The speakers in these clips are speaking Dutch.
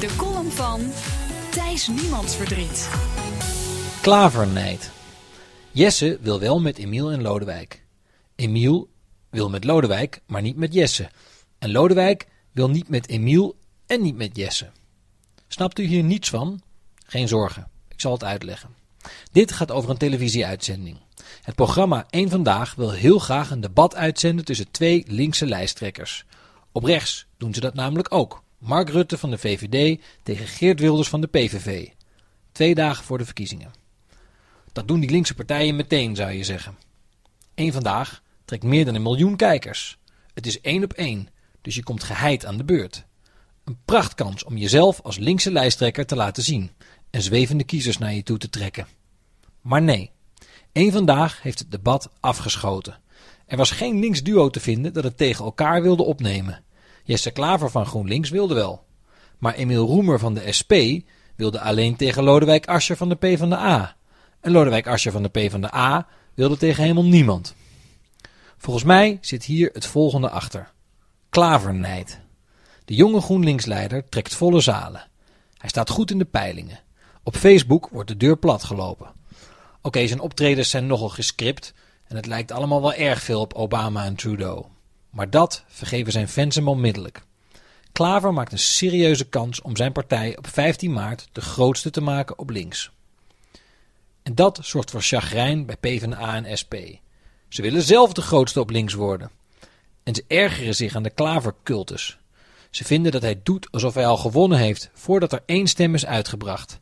De column van Thijs Niemandsverdriet. Klavernijd. Jesse wil wel met Emiel en Lodewijk. Emiel wil met Lodewijk, maar niet met Jesse. En Lodewijk wil niet met Emiel en niet met Jesse. Snapt u hier niets van? Geen zorgen, ik zal het uitleggen. Dit gaat over een televisieuitzending. Het programma Eén Vandaag wil heel graag een debat uitzenden tussen twee linkse lijsttrekkers. Op rechts doen ze dat namelijk ook. Mark Rutte van de VVD tegen Geert Wilders van de PVV. Twee dagen voor de verkiezingen. Dat doen die linkse partijen meteen, zou je zeggen. Eén Vandaag trekt meer dan een miljoen kijkers. Het is één op één, dus je komt geheid aan de beurt. Een prachtkans om jezelf als linkse lijsttrekker te laten zien en zwevende kiezers naar je toe te trekken. Maar nee, Eén Vandaag heeft het debat afgeschoten. Er was geen links duo te vinden dat het tegen elkaar wilde opnemen. Jesse Klaver van GroenLinks wilde wel. Maar Emiel Roemer van de SP wilde alleen tegen Lodewijk Asscher van de PvdA. En Lodewijk Asscher van de PvdA wilde tegen helemaal niemand. Volgens mij zit hier het volgende achter. Klavernijd. De jonge GroenLinks-leider trekt volle zalen. Hij staat goed in de peilingen. Op Facebook wordt de deur platgelopen. Oké, zijn optredens zijn nogal gescript en het lijkt allemaal wel erg veel op Obama en Trudeau. Maar dat vergeven zijn fans hem onmiddellijk. Klaver maakt een serieuze kans om zijn partij op 15 maart de grootste te maken op links. En dat zorgt voor chagrijn bij PvdA en SP. Ze willen zelf de grootste op links worden. En ze ergeren zich aan de Klaver-cultus. Ze vinden dat hij doet alsof hij al gewonnen heeft voordat er één stem is uitgebracht.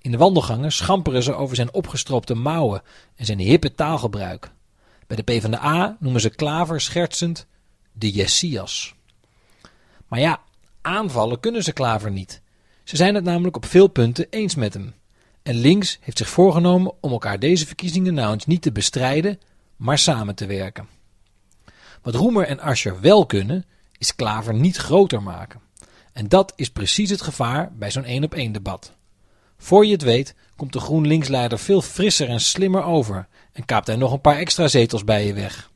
In de wandelgangen schamperen ze over zijn opgestroopte mouwen en zijn hippe taalgebruik. Bij de PvdA noemen ze Klaver schertsend de Jessias. Maar ja, aanvallen kunnen ze Klaver niet. Ze zijn het namelijk op veel punten eens met hem. En links heeft zich voorgenomen om elkaar deze verkiezingen nou eens niet te bestrijden, maar samen te werken. Wat Roemer en Ascher wel kunnen, is Klaver niet groter maken. En dat is precies het gevaar bij zo'n één op één debat. Voor je het weet, komt de GroenLinks-leider veel frisser en slimmer over en kaapt hij nog een paar extra zetels bij je weg.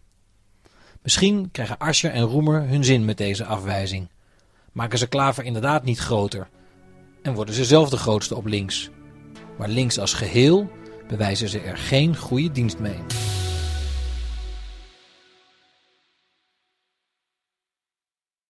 Misschien krijgen Ascher en Roemer hun zin met deze afwijzing. Maken ze Klaver inderdaad niet groter en worden ze zelf de grootste op links. Maar links als geheel bewijzen ze er geen goede dienst mee.